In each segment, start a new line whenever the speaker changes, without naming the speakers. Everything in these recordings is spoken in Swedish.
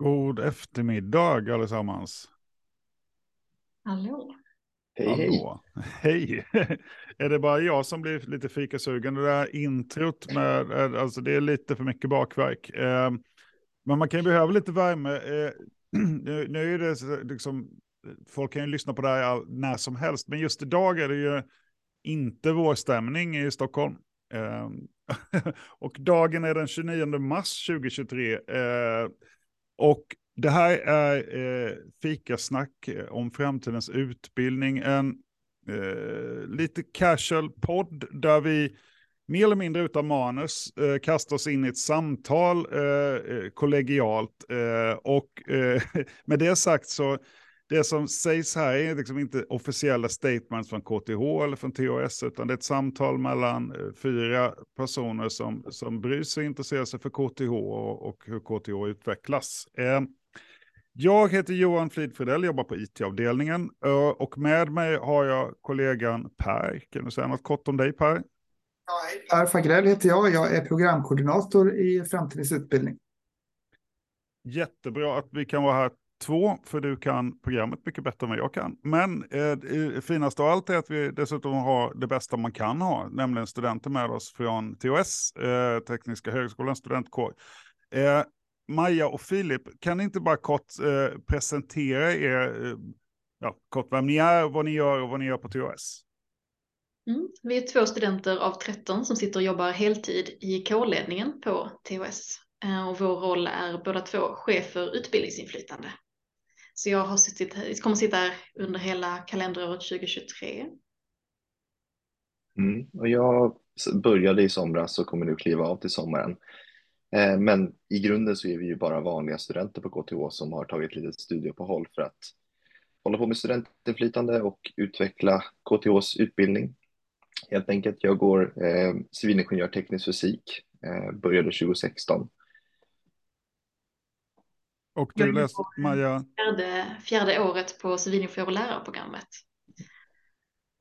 God eftermiddag allesammans.
Hallå.
Hej,
Hallå. Hej. är det bara jag som blir lite fikasugen? Det där introt med, alltså det är lite för mycket bakverk. Eh, men man kan ju behöva lite värme. Eh, nu, nu är det liksom, folk kan ju lyssna på det här all- när som helst, men just idag är det ju inte vårstämning i Stockholm. Eh, och dagen är den 29 mars 2023. Och det här är eh, fikasnack eh, om framtidens utbildning. En eh, lite casual podd där vi mer eller mindre utan manus eh, kastar oss in i ett samtal eh, eh, kollegialt. Eh, och eh, med det sagt så det som sägs här är liksom inte officiella statements från KTH eller från THS, utan det är ett samtal mellan eh, fyra personer som, som bryr sig och intresserar sig för KTH och, och hur KTH utvecklas. Eh, jag heter Johan Flidfridell, jobbar på IT-avdelningen eh, och med mig har jag kollegan Per. Kan du säga något kort om dig Per?
Ja. Per Fagrell heter jag. Jag är programkoordinator i Framtidens utbildning.
Jättebra att vi kan vara här två, för du kan programmet mycket bättre än vad jag kan. Men eh, det finaste av allt är att vi dessutom har det bästa man kan ha, nämligen studenter med oss från THS, eh, Tekniska högskolans studentkår. Eh, Maja och Filip, kan ni inte bara kort eh, presentera er, eh, ja, kort vem ni är, vad ni gör och vad ni gör på THS?
Mm. Vi är två studenter av 13 som sitter och jobbar heltid i K-ledningen på THS. Eh, och vår roll är båda två chef för utbildningsinflytande. Så jag har suttit, här- kommer sitta här under hela kalenderåret 2023.
Mm. Och jag började i somras och kommer nu kliva av till sommaren. Eh, men i grunden så är vi ju bara vanliga studenter på KTH som har tagit ett litet studieuppehåll för att hålla på med studentinflytande och utveckla KTHs utbildning. Helt enkelt, jag går eh, civilingenjör teknisk fysik, eh, började 2016.
Och du
går-
Maja,
Fjärde, fjärde året på civilingenjör och lärarprogrammet.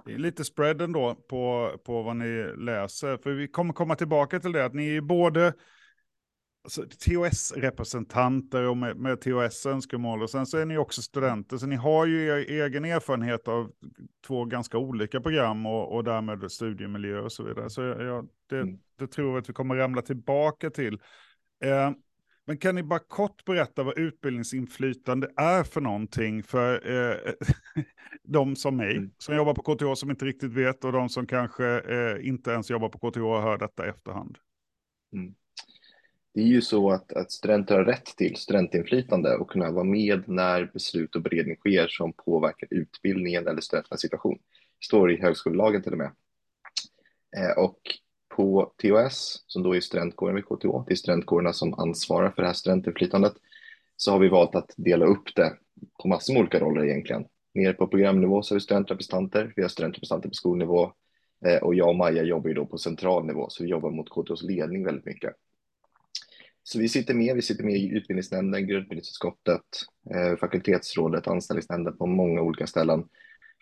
Det är lite spread ändå på, på vad ni läser. För vi kommer komma tillbaka till det, att ni är både alltså, THS-representanter och med, med THS-önskemål. Och sen så är ni också studenter, så ni har ju er egen erfarenhet av två ganska olika program och, och därmed studiemiljö och så vidare. Så jag, jag- det,
Mm.
det tror jag att vi kommer ramla tillbaka till. Eh, men kan ni bara kort berätta vad utbildningsinflytande är för någonting för eh, de som mig,
Mm.
som jobbar på KTH som inte riktigt vet och de som kanske eh, inte ens jobbar på KTH och hör detta i efterhand.
Det är ju så att, att studenter har rätt till studentinflytande och kunna vara med när beslut och beredning sker som påverkar utbildningen eller studenternas situation. Det står i högskolelagen till och med. Eh, och på THS, som då är studentkåren vid KTH, det är studentkårerna som ansvarar för det här studentinflytandet, så har vi valt att dela upp det på massor med olika roller egentligen. Nere på programnivå så har vi studentrepresentanter, vi har studentrepresentanter på skolnivå eh, och jag och Maja jobbar ju då på central nivå, så vi jobbar mot KTHs ledning väldigt mycket. Så vi sitter med, vi sitter med i utbildningsnämnden, grundutbildningsutskottet, eh, fakultetsrådet, anställningsnämnden på många olika ställen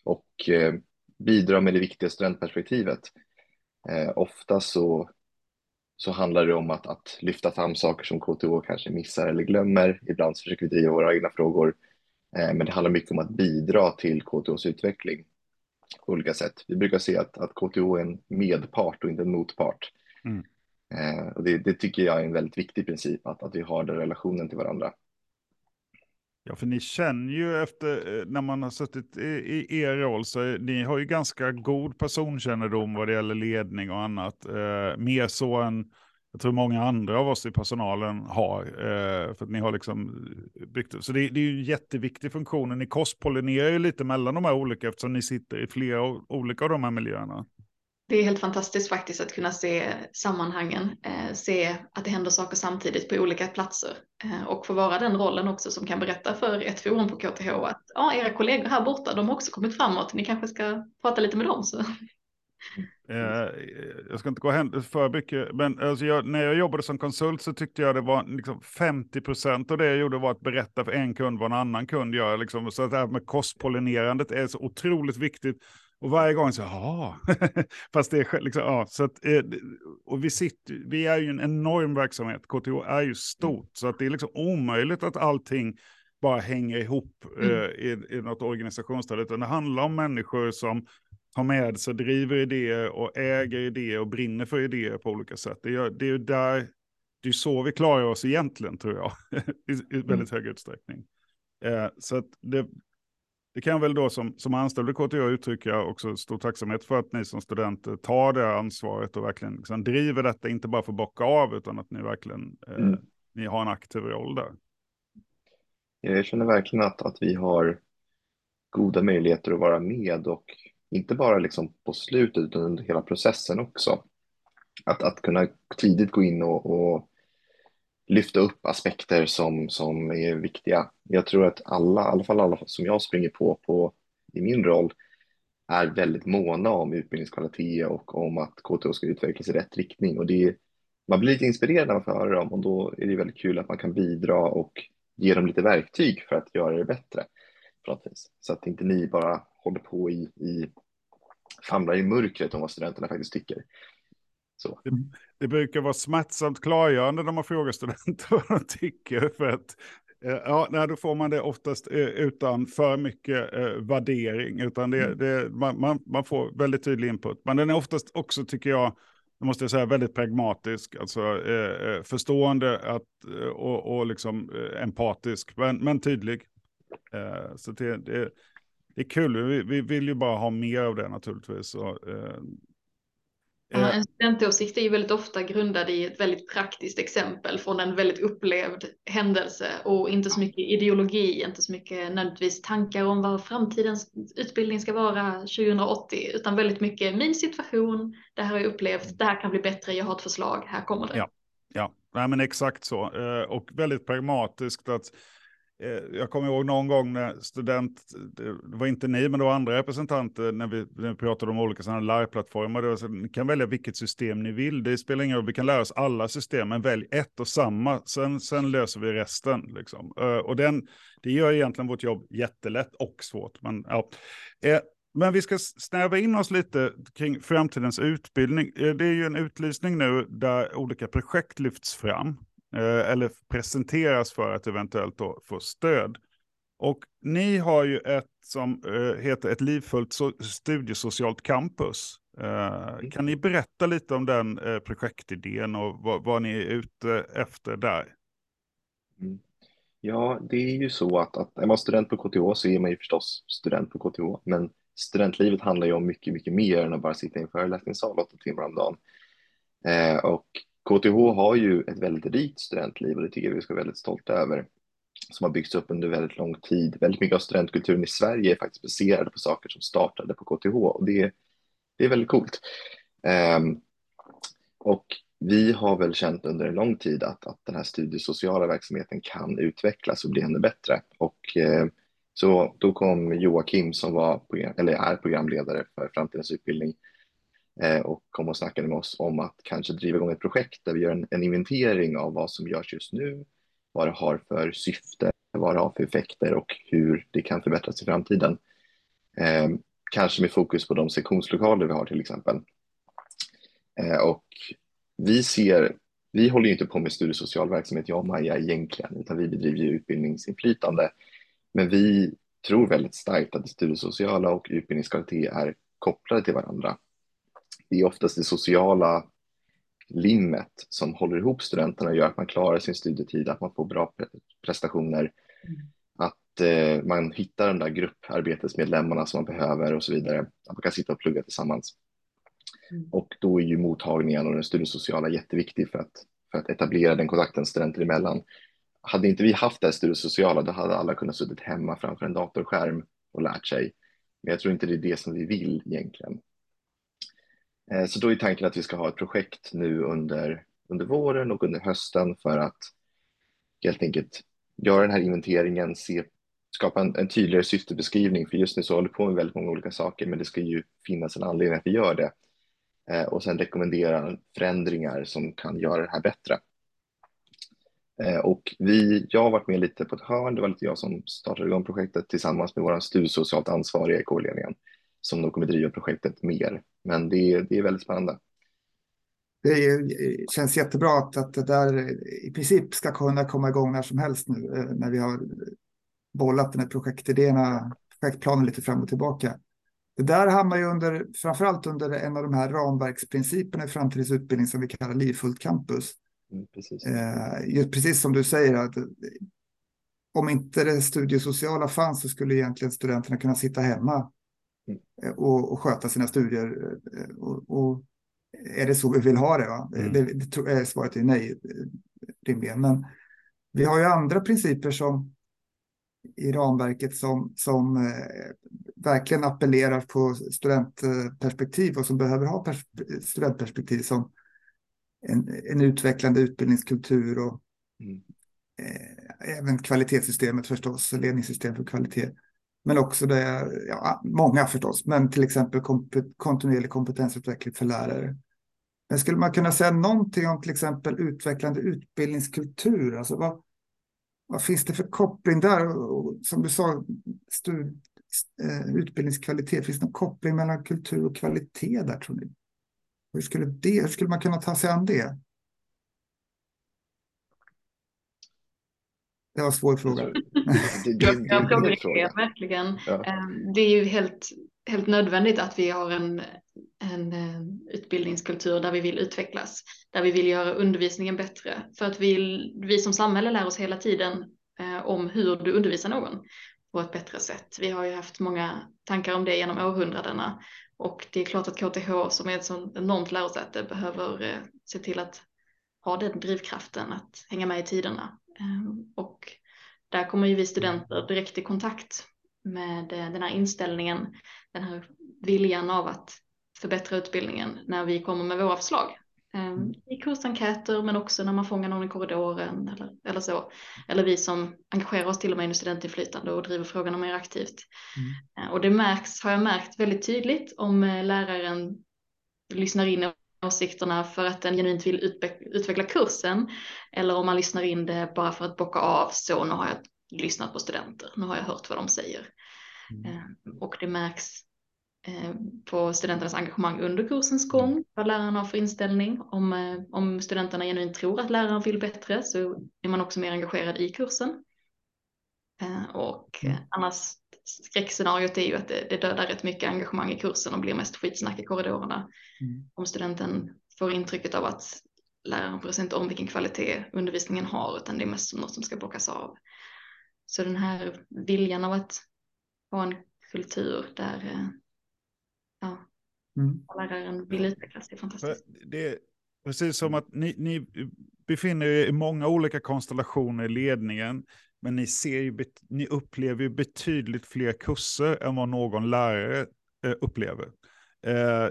och eh, bidrar med det viktiga studentperspektivet. Eh, ofta så, så handlar det om att, att lyfta fram saker som KTH kanske missar eller glömmer. Ibland så försöker vi driva våra egna frågor, eh, men det handlar mycket om att bidra till KTHs utveckling på olika sätt. Vi brukar se att, att KTH är en medpart och inte en motpart.
Mm.
Eh, och det, det tycker jag är en väldigt viktig princip, att, att vi har den relationen till varandra.
Ja, för ni känner ju efter, eh, när man har suttit i, i er roll, så är- ni har ju ganska god personkännedom vad det gäller ledning och annat. Eh, mer så än jag tror många andra av oss i personalen har. Eh, för att ni har liksom eh, byggt upp. Så det, det är ju en jätteviktig funktion. Ni korspollinerar ju lite mellan de här olika eftersom ni sitter i flera olika av de här miljöerna.
Det är helt fantastiskt faktiskt att kunna se sammanhangen, eh, se att det händer saker samtidigt på olika platser eh, och få vara den rollen också som kan berätta för ett forum på KTH att ja, era kollegor här borta, de har också kommit framåt, ni kanske ska prata lite med dem. Så.
Eh, jag ska inte gå hem för mycket, men alltså jag, när jag jobbade som konsult så tyckte jag det var liksom 50% av det jag gjorde var att berätta för en kund vad en annan kund gör. Liksom. Så att det här med kostpollinerandet är så otroligt viktigt. Och varje gång så, ja, fast det är liksom, ja, så att, eh, och vi sitter, vi är ju en enorm verksamhet, KTH är ju stort, så att det är liksom omöjligt att allting bara hänger ihop mm. eh, i, i något organisationsstöd, utan det handlar om människor som tar med sig, driver idéer och äger idéer och brinner för idéer på olika sätt. Det är, det är ju där, det är så vi klarar oss egentligen, tror jag, i, i väldigt mm. hög utsträckning. Eh, så att det, det kan jag väl då som, som anställd vid KTH uttrycka också stor tacksamhet för att ni som studenter tar det ansvaret och verkligen liksom driver detta, inte bara för att bocka av, utan att ni verkligen eh, mm. ni har en aktiv roll där.
Jag känner verkligen att, att vi har goda möjligheter att vara med och inte bara liksom på slutet utan under hela processen också. Att, att kunna tidigt gå in och, och lyfta upp aspekter som, som är viktiga. Jag tror att alla, i alla fall alla som jag springer på, på i min roll, är väldigt måna om utbildningskvalitet och om att KTH ska utvecklas i rätt riktning. Och det, man blir lite inspirerad när man får höra dem och då är det väldigt kul att man kan bidra och ge dem lite verktyg för att göra det bättre. Så att inte ni bara håller på i, i famlar i mörkret om vad studenterna faktiskt tycker. Så.
Det, det, brukar vara smärtsamt klargörande när man frågar studenter vad de tycker. För att, eh, ja, nej, då får man det oftast eh, utan för mycket eh, värdering. Utan det, mm. det, man, man, man, får väldigt tydlig input. Men den är oftast också, tycker jag, det måste jag säga, väldigt pragmatisk. Alltså eh, eh förstående att, och, och liksom eh, empatisk, men, men tydlig. så det, det, det är kul, vi, vi, vill ju bara ha mer av det naturligtvis. Och,
Ja, en studentåsikt är ju väldigt ofta grundad i ett väldigt praktiskt exempel från en väldigt upplevd händelse och inte så mycket ideologi, inte så mycket nödvändigtvis tankar om vad framtidens utbildning ska vara 2080, utan väldigt mycket min situation, det här har jag upplevt, det här kan bli bättre, jag har ett förslag, här kommer det.
Ja, ja. Nej, men exakt så. Eh, och väldigt pragmatiskt att Eh, jag kommer ihåg någon gång när student, det var inte ni, men det var andra representanter när vi, när vi pratade om olika sådana lärplattformar. Det var så, ni kan välja vilket system ni vill. Det spelar ingen roll, vi kan lära oss alla system, men välj ett och samma. Sen, sen löser vi resten. Liksom. Eh, och den, det gör egentligen vårt jobb jättelätt och svårt. Men, ja. Eh, men vi ska snäva in oss lite kring framtidens utbildning. Det är ju en utlysning nu där olika projekt lyfts fram. Eh, eller presenteras för att eventuellt få stöd. Och ni har ju ett som eh, heter ett livfullt studiesocialt campus. Eh, mm. Kan ni berätta lite om den projektidén och vad, vad ni är ute efter där?
Mm. Ja, det är ju så att, att är man student på KTH så är man ju förstås student på KTH, men studentlivet handlar ju om mycket, mycket mer än att bara sitta i en föreläsningssal åtta timmar om dagen. Eh, och KTH har ju ett väldigt rikt studentliv och det tycker jag vi ska vara väldigt stolta över. Som har byggts upp under väldigt lång tid. Väldigt mycket av studentkulturen i Sverige är faktiskt baserad på saker som startade på KTH och det, det är väldigt coolt. Um, och vi har väl känt under en lång tid att, att den här studiesociala verksamheten kan utvecklas och bli ännu bättre. Och eh, så då kom Joakim som var, eller är programledare för Framtidens utbildning Eh, Eh, och kom och snackade med oss om att kanske driva igång ett projekt där vi gör en, en inventering av vad som görs just nu, vad det har för syfte, vad det har för effekter och hur det kan förbättras i framtiden. Eh, kanske med fokus på de sektionslokaler vi har till exempel. Eh, och vi ser, vi håller ju inte på med studiesocial verksamhet, jag och Maja egentligen, utan vi bedriver ju utbildningsinflytande. Men vi tror väldigt starkt att det studiesociala och utbildningskvalitet är kopplade till varandra det är oftast det sociala limmet som håller ihop studenterna och gör att man klarar sin studietid, att man får bra prestationer, mm. att eh, man hittar de där grupparbetesmedlemmarna som man behöver och så vidare, att man kan sitta och plugga tillsammans. Mm. Och då är ju mottagningen och den studiesociala jätteviktig för att, för att etablera den kontakten studenter emellan. Hade inte vi haft det studiesociala, då hade alla kunnat suttit hemma framför en datorskärm och lärt sig. Men jag tror inte det är det som vi vill egentligen. Eh, så då är tanken att vi ska ha ett projekt nu under, under våren och under hösten för att helt enkelt göra den här inventeringen, se, skapa en, en tydligare syftebeskrivning. För just nu så håller vi på med väldigt många olika saker, men det ska ju finnas en anledning att vi gör det. Eh, och sen rekommendera förändringar som kan göra det här bättre. Eh, och vi, jag har varit med lite på ett hörn, det var lite jag som startade igång projektet tillsammans med vår studiesocialt ansvariga i k som de kommer driva projektet mer. Men det, det är väldigt spännande.
Det är, känns jättebra att, att det där i princip ska kunna komma igång när som helst nu eh, när vi har bollat den här projektidéerna, projektplanen lite fram och tillbaka. Det där hamnar ju under, framförallt under en av de här ramverksprinciperna i framtidens utbildning som vi kallar livfullt campus. Mm, precis. Eh, just precis som du säger, att om inte det studiesociala fanns så skulle egentligen studenterna kunna sitta hemma mm. Eh, och, och, sköta sina studier. Eh, och, och, är det så vi vill ha det? Va? Mm. Det, det, det, svaret är nej, rimligen. Men vi har ju andra principer som i ramverket som, som eh, verkligen appellerar på studentperspektiv och som behöver ha studentperspektiv som en, en utvecklande utbildningskultur och mm. eh, även kvalitetssystemet förstås, ledningssystem för kvalitet. Men också det, ja, många förstås, men till exempel komp kontinuerlig kompetensutveckling för lärare. Men skulle man kunna säga någonting om till exempel utvecklande utbildningskultur? Alltså vad, vad finns det för koppling där? Som du sa, stud, eh, utbildningskvalitet, finns det någon koppling mellan kultur och kvalitet där tror ni? Hur skulle, det, hur skulle man kunna ta sig an det? Det var en svår fråga. Det,
det, det, jag fråga. verkligen. Ja. Ehm, det är ju helt, helt nödvändigt att vi har en, en, en utbildningskultur där vi vill utvecklas, där vi vill göra undervisningen bättre. För att vi, vi som samhälle lär oss hela tiden eh, om hur du undervisar någon på ett bättre sätt. Vi har ju haft många tankar om det genom århundradena och det är klart att KTH som är ett sånt enormt lärosäte behöver eh, se till att ha den drivkraften att hänga med i tiderna. Ehm, och där kommer ju vi studenter direkt i kontakt med eh, den här inställningen, den här viljan av att förbättra utbildningen när vi kommer med våra förslag. Ehm, I kursenkäter men också när man fångar någon i korridoren eller, eller så. Eller vi som engagerar oss till och med i studentinflytande och driver frågorna mer aktivt. Mm. Ehm, och det märks, har jag märkt väldigt tydligt om eh, läraren lyssnar in åsikterna för att den genuint vill utveckla kursen eller om man lyssnar in det bara för att bocka av så nu har jag lyssnat på studenter, nu har jag hört vad de säger. Mm. Ehm, och det märks Eh, på studenternas engagemang under kursens gång, vad läraren har för inställning. Om, eh, om studenterna genuint tror att läraren vill bättre så är man också mer engagerad i kursen. Eh, och mm. annars skräckscenariot är ju att det, det dödar rätt mycket engagemang i kursen och blir mest skitsnack i korridorerna. Mm. Om studenten får intrycket av att läraren bryr sig inte om vilken kvalitet undervisningen har utan det är mest något som ska bockas av. Så den här viljan av att ha en kultur där ja, mm. läraren vill utvecklas. Det är fantastiskt.
Det är precis som att ni, ni befinner er i många olika konstellationer i ledningen. Men ni, ser ju, ni upplever ju betydligt fler kurser än vad någon lärare eh, upplever. Eh,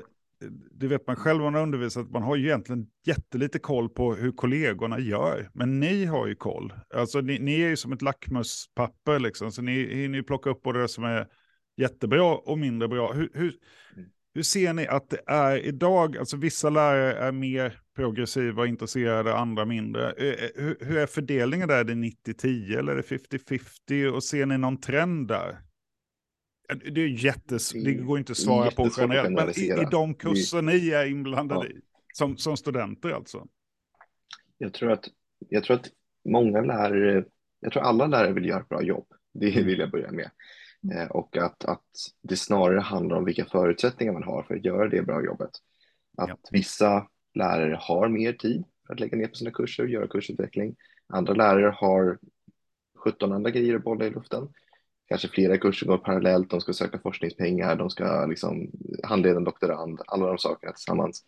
det vet man själv om man undervisar, att man har ju egentligen jättelite koll på hur kollegorna gör. Men ni har ju koll. Alltså ni, ni är ju som ett lackmuspapper liksom, så ni hinner ju plocka upp både det som är jättebra och mindre bra. Hur, hur, mm. hur ser ni att det är idag? Alltså vissa lärare är mer progressiva och intresserade, andra mindre. Eh, eh, hur, hur är fördelningen där? Är det 90-10 eller är det 50-50? Och ser ni någon trend där? Det är jättes, det går inte att svara på generellt, men i, i de kurser ni är inblandade ja. i, som, som studenter alltså.
Jag tror, att, jag tror att många lärare, jag tror alla lärare vill göra ett bra jobb. Det mm. vill jag börja med. Eh, och att, att det snarare handlar om vilka förutsättningar man har för att göra det bra jobbet. Att ja. vissa lärare har mer tid för att lägga ner på sina kurser och göra kursutveckling. Andra lärare har 17 andra grejer att bolla i luften. Kanske flera kurser går parallellt, de ska söka forskningspengar, de ska liksom handleda en doktorand, alla de sakerna tillsammans.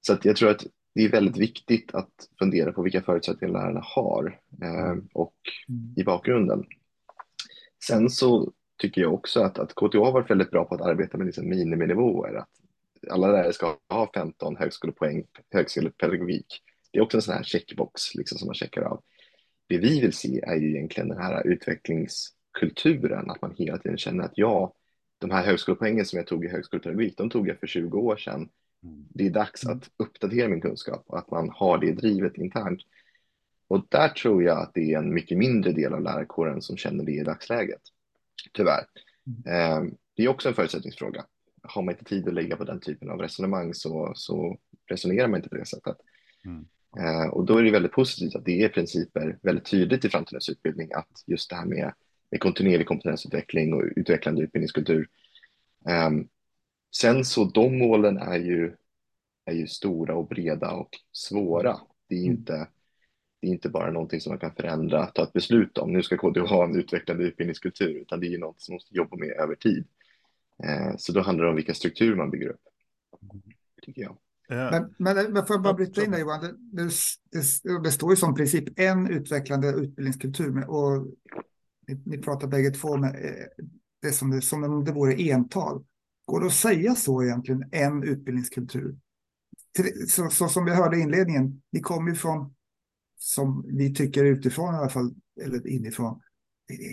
Så jag tror att det är väldigt viktigt att fundera på vilka förutsättningar lärarna har eh, och mm. i bakgrunden. Sen så tycker jag också att, att KTH har varit väldigt bra på att arbeta med liksom miniminivåer. Att alla lärare ska ha 15 högskolepoäng högskolepedagogik. Det är också en sån här checkbox liksom, som man checkar av. Det vi vill se är ju egentligen den här utvecklingskulturen, att man hela tiden känner att ja, de här högskolepoängen som jag tog i högskolepedagogik, de tog jag för 20 år sedan. Mm. Det är dags att uppdatera min kunskap och att man har det drivet internt. Och där tror jag att det är en mycket mindre del av lärarkåren som känner det i dagsläget tyvärr. Mm. Eh, det är också en förutsättningsfråga. Har man inte tid att lägga på den typen av resonemang så, så resonerar man inte på det sättet. Mm. Eh, och då är det väldigt positivt att det är principer väldigt tydligt i framtidens utbildning att just det här med, med kontinuerlig kompetensutveckling och utvecklande utbildningskultur. Eh, sen så de målen är ju, är ju stora och breda och svåra. Det är mm. inte det är inte bara någonting som man kan förändra, ta ett beslut om. Nu ska KDH ha en utvecklande utbildningskultur, utan det är ju något som måste jobba med över tid. Eh, så då handlar det om vilka strukturer man bygger upp, tycker jag.
Men, men, men får jag bara bryta in där Johan, det, det, det, står ju som princip en utvecklande utbildningskultur och ni, ni pratar bägge två med eh, det som, det som om det vore ental. Går det att säga så egentligen, en utbildningskultur? Så, så som vi hörde i inledningen, ni kommer ju från, som vi tycker utifrån i alla fall, eller inifrån,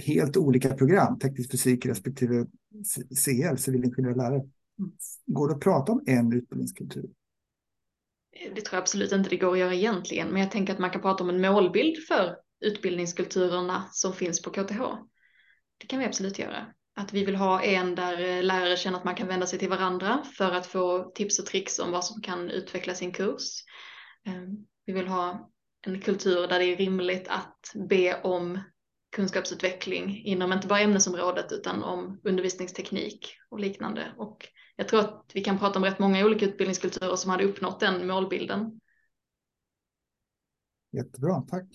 helt olika program, teknisk fysik respektive CL, civilingenjör lärare. Går det att prata om en utbildningskultur?
Det tror jag absolut inte det går att göra egentligen, men jag tänker att man kan prata om en målbild för utbildningskulturerna som finns på KTH. Det kan vi absolut göra. Att vi vill ha en där lärare känner att man kan vända sig till varandra för att få tips och tricks om vad som kan utveckla sin kurs. Ehm, vi vill ha en kultur där det är rimligt att be om kunskapsutveckling inom inte bara ämnesområdet utan om undervisningsteknik och liknande. Och jag tror att vi kan prata om rätt många olika utbildningskulturer som hade uppnått den målbilden.
Jättebra, tack.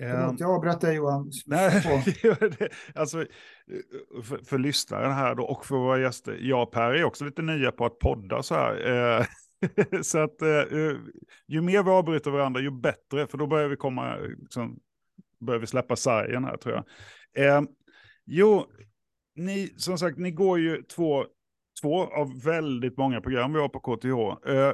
Um, jag avbröt dig Johan.
Nej, alltså, för, för lyssnaren här då och för våra gäster. Jag och Per är också lite nya på att podda så här. Eh, så att eh, ju mer vi avbryter varandra ju bättre, för då börjar vi komma, liksom, börjar vi släppa sargen här tror jag. Eh, jo, ni, som sagt, ni går ju två, två av väldigt många program vi har på KTH. Eh,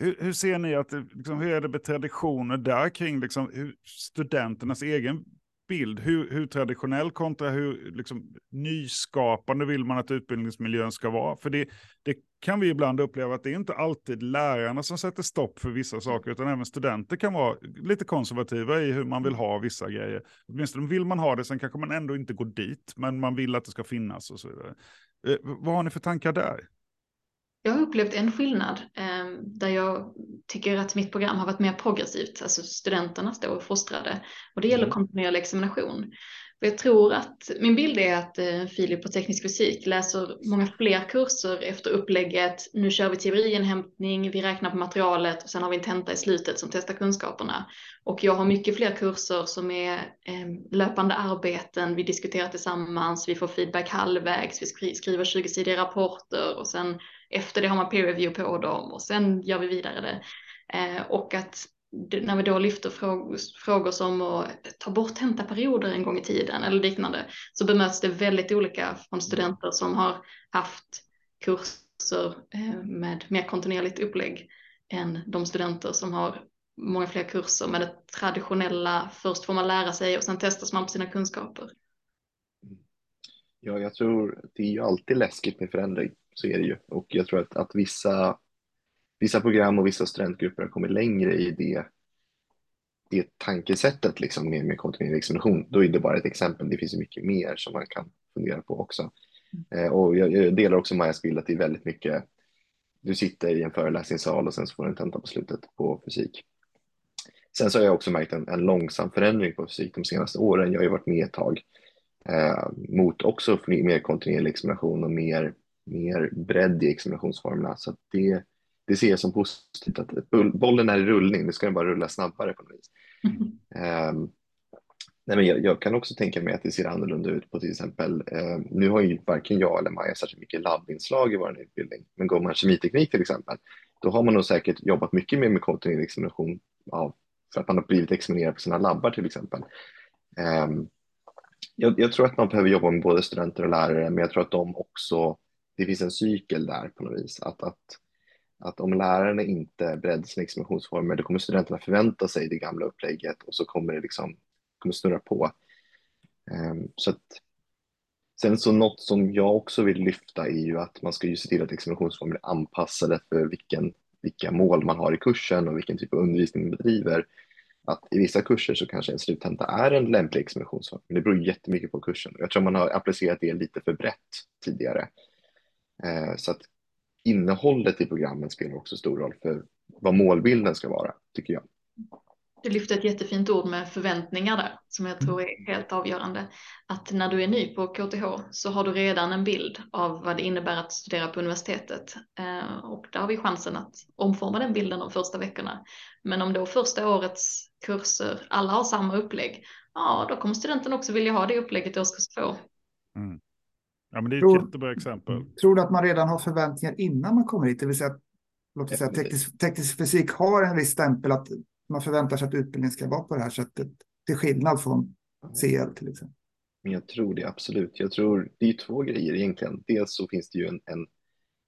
hur, hur, ser ni att, liksom, hur är det med traditioner där kring liksom, hur studenternas egen bild? Hur, hur traditionell kontra hur liksom, nyskapande vill man att utbildningsmiljön ska vara? För det, det kan vi ibland uppleva att det är inte alltid lärarna som sätter stopp för vissa saker, utan även studenter kan vara lite konservativa i hur man vill ha vissa grejer. Åtminstone vill man ha det, sen kanske man ändå inte går dit, men man vill att det ska finnas och så vidare. Eh, vad har ni för tankar där?
Jag har upplevt en skillnad eh, där jag tycker att mitt program har varit mer progressivt, alltså studenterna står fostrade och det gäller mm. kontinuerlig examination. För jag tror att min bild är att eh, Filip på teknisk fysik läser många fler kurser efter upplägget. Nu kör vi teoriinhämtning, vi räknar på materialet och sen har vi en tenta i slutet som testar kunskaperna. Och jag har mycket fler kurser som är eh, löpande arbeten, vi diskuterar tillsammans, vi får feedback halvvägs, vi skriver 20-sidiga rapporter och sen efter det har man peer review på dem och sen gör vi vidare det. Eh, och att när vi då lyfter frågor, frågor som att ta bort tentaperioder en gång i tiden eller liknande så bemöts det väldigt olika från studenter som har haft kurser eh, med mer kontinuerligt upplägg än de studenter som har många fler kurser med det traditionella. Först får man lära sig och sen testas man på sina kunskaper.
Ja, jag tror det är ju alltid läskigt med förändring, så är det ju. Och jag tror att, att vissa vissa program och vissa studentgrupper har kommit längre i det, det tankesättet liksom med, med kontinuerlig examination. Då är det bara ett exempel. Det finns ju mycket mer som man kan fundera på också. Mm. Eh, och jag, jag, delar också Majas bild att det är väldigt mycket. Du sitter i en föreläsningssal och sen så får du en tenta på slutet på fysik. Sen så har jag också märkt en, en långsam förändring på fysik de senaste åren. Jag har ju varit med ett tag eh, mot också mer kontinuerlig examination och mer, mer bredd i examinationsformerna. Så det, det ser jag som positivt att bollen är i rullning, nu ska den bara rulla snabbare på något vis. Mm. Um, nej men jag, jag, kan också tänka mig att det ser annorlunda ut på till exempel, uh, nu har ju varken jag eller Maja särskilt mycket labbinslag i vår utbildning, men går man kemiteknik till exempel, då har man nog säkert jobbat mycket mer med kontinuerlig examination av, för att man har blivit examinerad på sina labbar till exempel. Um, jag, jag, tror att man behöver jobba med både studenter och lärare, men jag tror att de också, det finns en cykel där på något vis, att, att att om lärarna inte breddar sina examinationsformer då kommer studenterna förvänta sig det gamla upplägget och så kommer det liksom kommer snurra på. Ehm, så att, sen så något som jag också vill lyfta är ju att man ska ju se till att examinationsformer är anpassade för vilken, vilka mål man har i kursen och vilken typ av undervisning man bedriver. Att i vissa kurser så kanske en sluttenta är en lämplig examinationsform, men det beror jättemycket på kursen. Jag tror man har applicerat det lite för brett tidigare. Eh, så att innehållet i programmen spelar också stor roll för vad målbilden ska vara, tycker jag.
Du lyfte ett jättefint ord med förväntningar där som jag tror är helt avgörande. Att när du är ny på KTH så har du redan en bild av vad det innebär att studera på universitetet. Eh, och där har vi chansen att omforma den bilden de första veckorna. Men om då första årets kurser, alla har samma upplägg, ja då kommer studenten också vilja ha det upplägget i årskurs två. Mm.
Ja men det är ett tror, jättebra exempel.
Tror du att man redan har förväntningar innan man kommer hit? Det vill säga, låt oss säga teknisk, teknisk fysik har en viss stämpel att man förväntar sig att utbildningen ska vara på det här sättet, till skillnad från CL till exempel.
Men jag tror det absolut. Jag tror det är två grejer egentligen. Dels så finns det ju en, en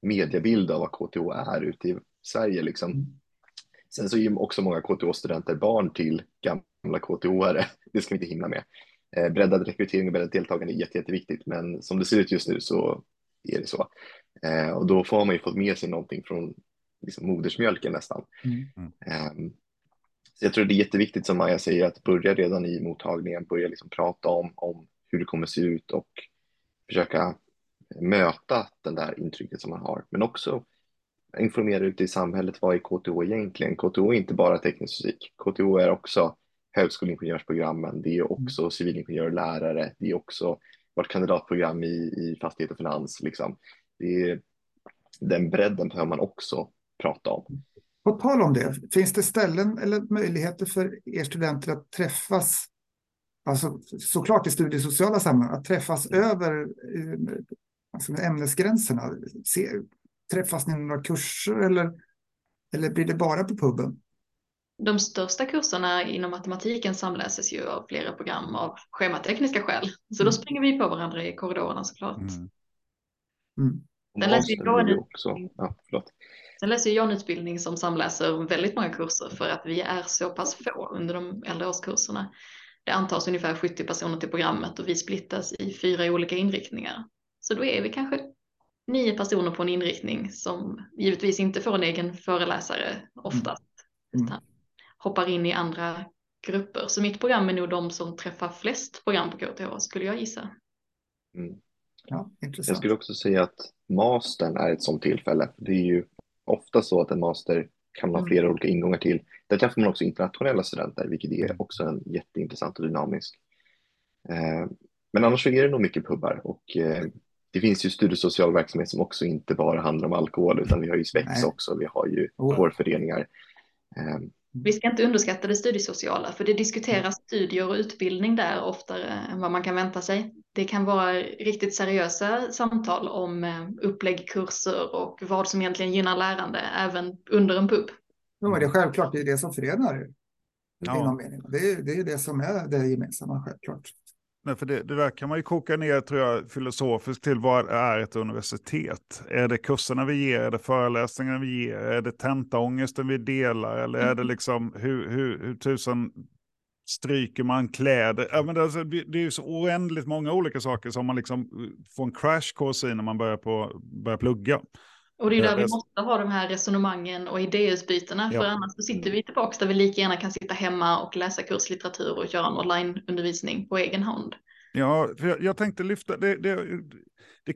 mediebild av vad KTH är ute i Sverige liksom. Mm. Sen så är ju också många KTH-studenter barn till gamla KTH-are. Det ska vi inte himla med. Eh, breddad rekrytering och breddat deltagande är jätte, jätteviktigt, men som det ser ut just nu så är det så. Eh, och då får man ju fått med sig någonting från liksom, modersmjölken nästan. Mm. Eh, så jag tror det är jätteviktigt som Maja säger att börja redan i mottagningen, börja liksom prata om, om hur det kommer se ut och försöka möta den där intrycket som man har, men också informera ute i samhället. Vad är KTH egentligen? KTH är inte bara teknisk fysik. KTH är också högskoleingenjörsprogrammen. Det är mm. också civilingenjör och lärare. Det är också vårt kandidatprogram i, i fastighet och finans. Liksom. Det är, den bredden behöver man också prata om.
På tal om det, finns det ställen eller möjligheter för er studenter att träffas, alltså såklart i studiesociala sammanhang, att träffas mm. över eh, alltså ämnesgränserna? Se, träffas ni i några kurser eller, eller blir det bara på puben?
De största kurserna inom matematiken samläses ju av flera program av schematekniska skäl. Så då mm. springer vi på varandra i korridorerna såklart. Mm.
Mm. Sen läser jag också. Ja, förlåt.
Sen läser jag en utbildning som samläser väldigt många kurser för att vi är så pass få under de äldre årskurserna. Det antas ungefär 70 personer till programmet och vi splittas i fyra olika inriktningar. Så då är vi kanske nio personer på en inriktning som givetvis inte får en egen föreläsare oftast. Mm. Utan hoppar in i andra grupper. Så mitt program är nog de som träffar flest program på KTH skulle jag gissa.
Mm. Ja, jag skulle också säga att mastern är ett sådant tillfälle. Det är ju ofta så att en master kan man ha flera mm. olika ingångar till. Där träffar man också internationella studenter, vilket är mm. också en jätteintressant och dynamisk. Eh, men annars så är det nog mycket pubbar och eh, det finns ju studiesocial verksamhet som också inte bara handlar om alkohol utan vi har ju Svex också, vi har ju oh. kårföreningar.
Vi ska inte underskatta det studiesociala, för det diskuteras studier och utbildning där oftare än vad man kan vänta sig. Det kan vara riktigt seriösa samtal om eh, upplägg, kurser och vad som egentligen gynnar lärande, även under en pub.
Ja, men det är självklart, det är det som förenar. Ja. Det, är, det är det som är det gemensamma, självklart.
Nej, för det, det, där kan man ju koka ner tror jag, filosofiskt till vad är ett universitet? Är det kurserna vi ger? Är det föreläsningarna vi ger? Är det tentaångesten vi delar? Eller är det mm. liksom hur, hur, hur tusen stryker man kläder? Ja, men det, alltså, det är ju så oändligt många olika saker som man liksom får en crash course i när man börjar, på, börjar plugga.
Och det är där vi måste ha de här resonemangen och idéutbytena, ja. för annars så sitter vi tillbaka där vi lika gärna kan sitta hemma och läsa kurslitteratur och köra en onlineundervisning på egen hand.
Ja, för jag, jag tänkte lyfta, det, det, det,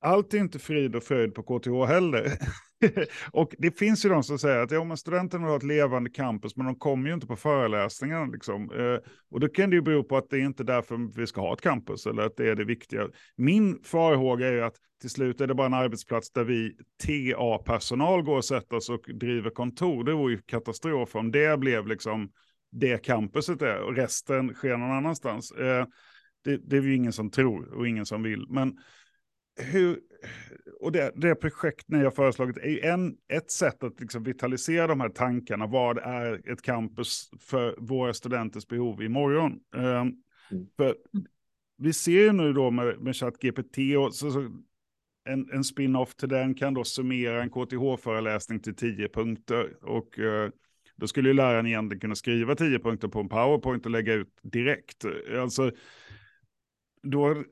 allt är inte frid och fröjd på KTH heller. och det finns ju de som säger att ja, men vill har ett levande campus, men de kommer ju inte på föreläsningarna. Liksom. Eh, och då kan det ju bero på att det är inte därför vi ska ha ett campus, eller att det är det viktiga. Min farhåga är ju att till slut är det bara en arbetsplats där vi TA-personal går och sätter oss och driver kontor. Det vore ju katastrof om det blev liksom det campuset är och resten sker någon annanstans. Eh, det, det är ju ingen som tror och ingen som vill. Men hur, och det, det projekt ni har föreslagit är en, ett sätt att liksom vitalisera de här tankarna. Vad är ett campus för våra studenters behov imorgon? Um, mm. För vi ser ju nu då med, med ChatGPT och så, så en, en spin-off till den kan då summera en KTH-föreläsning till tio punkter. Och uh, då skulle ju läraren egentligen kunna skriva tio punkter på en powerpoint och lägga ut direkt. Alltså, då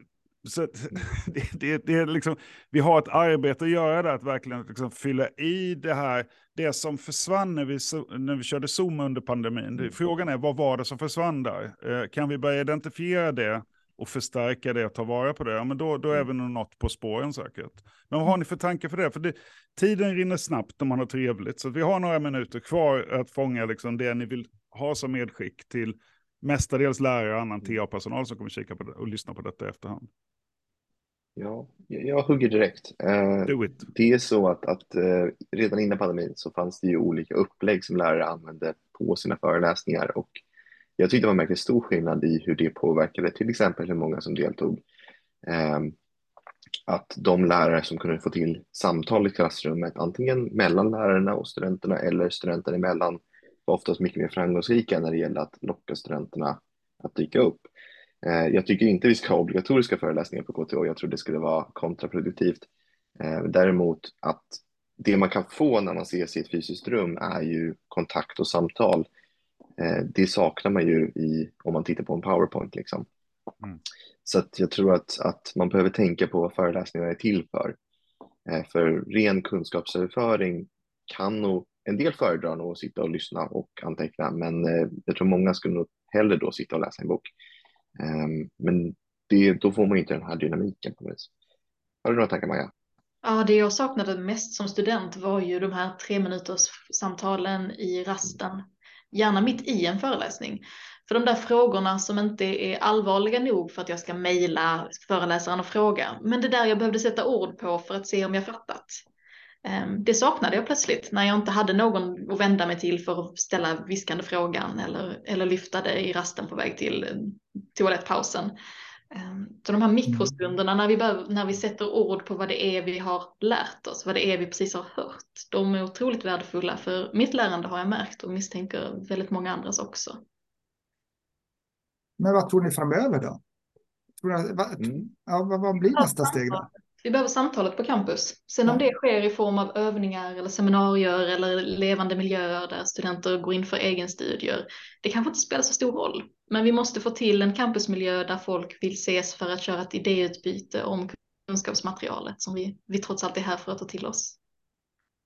så det, det, det, är liksom, vi har ett arbete att göra där, att verkligen liksom fylla i det här, det som försvann när vi, när vi körde Zoom under pandemin. Mm. frågan är, vad var det som försvann där? Eh, kan vi börja identifiera det och förstärka det och ta vara på det, ja, men då, då är vi nog något på spåren säkert. Men vad har ni för tankar för det? För det, tiden rinner snabbt när man har trevligt, så vi har några minuter kvar att fånga liksom det ni vill ha som medskick till mestadels lärare och annan TA-personal som kommer kika på det och lyssna på detta i efterhand.
Ja, jag hugger direkt. Eh. Det är så att, att eh, redan innan pandemin så fanns det ju olika upplägg som lärare använde på sina föreläsningar och jag tyckte man märkte stor skillnad i hur det påverkade till exempel hur många som deltog. Ehm, att de lärare som kunde få till samtal i klassrummet, antingen mellan lärarna och studenterna eller studenter emellan, var oftast mycket mer framgångsrika när det gäller att locka studenterna att dyka upp. Eh, jag tycker inte vi ska ha obligatoriska föreläsningar på KTH, jag tror det skulle vara kontraproduktivt. Eh, däremot att det man kan få när man ses i ett fysiskt rum är ju kontakt och samtal. Eh, det saknar man ju i, om man tittar på en powerpoint. Liksom.
Mm.
Så att jag tror att, att man behöver tänka på vad föreläsningarna är till för. För ren kunskapsöverföring kan nog, en del föredrar nog att sitta och lyssna och anteckna, men jag tror många skulle nog hellre då sitta och läsa en bok. Ehm, men det, då får man inte den här dynamiken på vis. Har du några tankar Maja?
Ja, det jag saknade mest som student var ju de här tre minuters samtalen i rasten. Gärna mitt i en föreläsning. För de där frågorna som inte är allvarliga nog för att jag ska mejla föreläsaren och fråga. Men det där jag behövde sätta ord på för att se om jag fattat. Ehm, det saknade jag plötsligt när jag inte hade någon att vända mig till för att ställa viskande frågan eller, eller lyfta det i rasten på väg till toalettpausen. Ehm, så de här mikrostunderna när vi, behöver, när vi sätter ord på vad det är vi har lärt oss, vad det är vi precis har hört, de är otroligt värdefulla för mitt lärande har jag märkt och misstänker väldigt många andras också.
Men vad tror ni framöver då? Tror ni, vad, mm. ja, vad, vad blir nästa steg då?
Vi behöver samtalet på campus. Sen om det sker i form av övningar eller seminarier eller levande miljöer där studenter går in för egenstudier. Det kanske inte spelar så stor roll, men vi måste få till en campusmiljö där folk vill ses för att köra ett idéutbyte om kunskapsmaterialet som vi, vi trots allt är här för att ta till oss.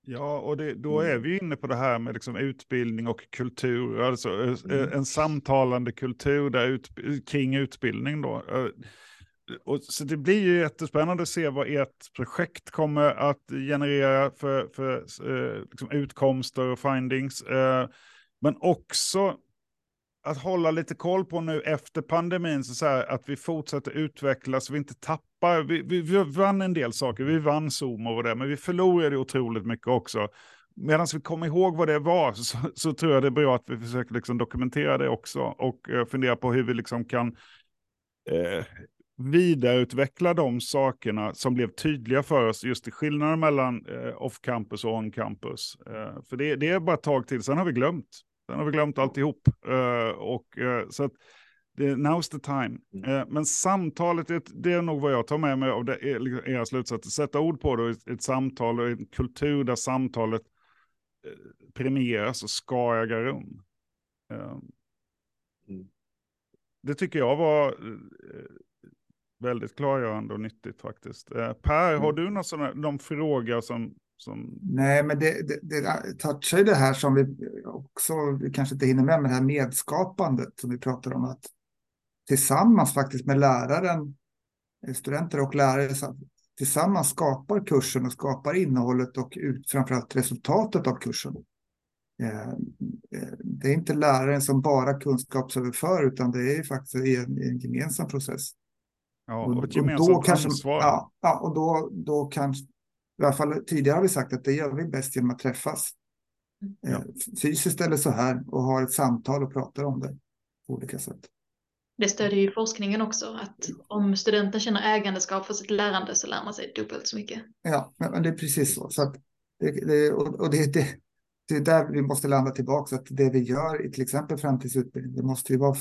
Ja, och det, då är vi inne på det här med liksom utbildning och kultur, alltså eh, mm. en samtalande kultur där ut, kring utbildning. Då. Och så det blir ju jättespännande att se vad ert projekt kommer att generera för, för eh, liksom utkomster och findings. Eh, men också att hålla lite koll på nu efter pandemin, så, så här, att vi fortsätter utvecklas, så vi inte tappar. Vi, vi, vi vann en del saker, vi vann Zoom och det, men vi förlorade otroligt mycket också. Medan vi kommer ihåg vad det var så, så, tror jag det är bra att vi försöker liksom dokumentera det också och eh, fundera på hur vi liksom kan eh, vidareutveckla de sakerna som blev tydliga för oss, just i skillnaden mellan eh, off-campus och on-campus. Eh, för det, det, är bara ett tag till, sen har vi glömt. Sen har vi glömt alltihop. Eh, och, eh, så att det, now's the time. Mm. Eh, men samtalet, det, det, är nog vad jag tar med mig av det, liksom era slutsatser. Sätta ord på det, ett, ett samtal och en kultur där samtalet eh, premieras och ska äga rum. Eh, mm. Det tycker jag var väldigt klargörande och nyttigt faktiskt. Eh, per, har mm. du någon, sån någon fråga som, som...
Nej, men det, det, det touchar ju det här som vi också, vi kanske inte hinner med, med det här medskapandet som vi pratar om, att tillsammans faktiskt med läraren, eh, studenter och lärare, tillsammans skapar kursen och skapar innehållet och ut, framförallt resultatet av kursen. Eh, det är inte läraren som bara kunskapsöverför, utan det är faktiskt en, en gemensam process.
Ja, och ett gemensamt kanske, ansvar.
Ja, ja, och då, då kanske, i alla fall tidigare har vi sagt att det gör vi bäst genom att träffas. Ja. Eh, fysiskt eller så här och ha ett samtal och prata om det på olika sätt.
Det stödjer ju forskningen också, att om studenten känner ägandeskap för sitt lärande så lär man sig dubbelt så mycket.
Ja, men det är precis så. så att det, det, och det, det, det är där vi måste landa tillbaka, att det vi gör i till exempel framtidsutbildning, det måste ju vara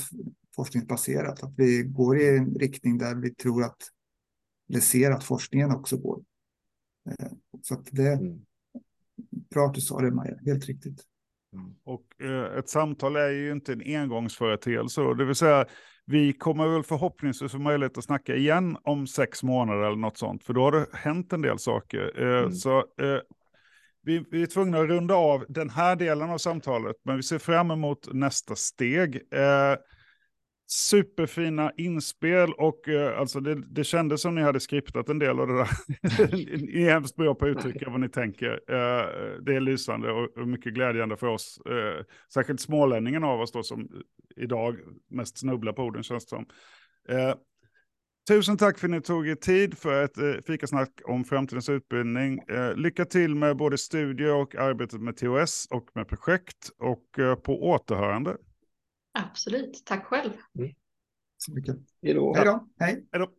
forskningsbaserat. Att vi går i en riktning där vi tror att, eller ser att forskningen också går. Eh, så att det, mm. bra att du sa det Maja, helt riktigt.
Mm. Och eh, ett samtal är ju inte en engångsföreteelse, det vill säga vi kommer väl förhoppningsvis få möjlighet att snacka igen om sex månader eller något sånt, för då har det hänt en del saker. Eh, mm. Så eh, vi, vi, är tvungna att runda av den här delen av samtalet, men vi ser fram emot nästa steg. Eh, superfina inspel och eh, alltså det, det kändes som ni hade skriptat en del av det där. ni är hemskt bra på att uttrycka vad ni tänker. Eh, det är lysande och, och, mycket glädjande för oss. Eh, särskilt smålänningen av oss då som idag mest snubblar på orden känns det som. Eh, Tusen tack för att ni tog er tid för ett eh, fikasnack om framtidens utbildning. Eh, lycka till med både studier och arbetet med TOS och med projekt och eh, på återhörande.
Absolut, tack själv.
Mm.
Så mycket.
Hej då.
Hej då. Hej.
Hej då.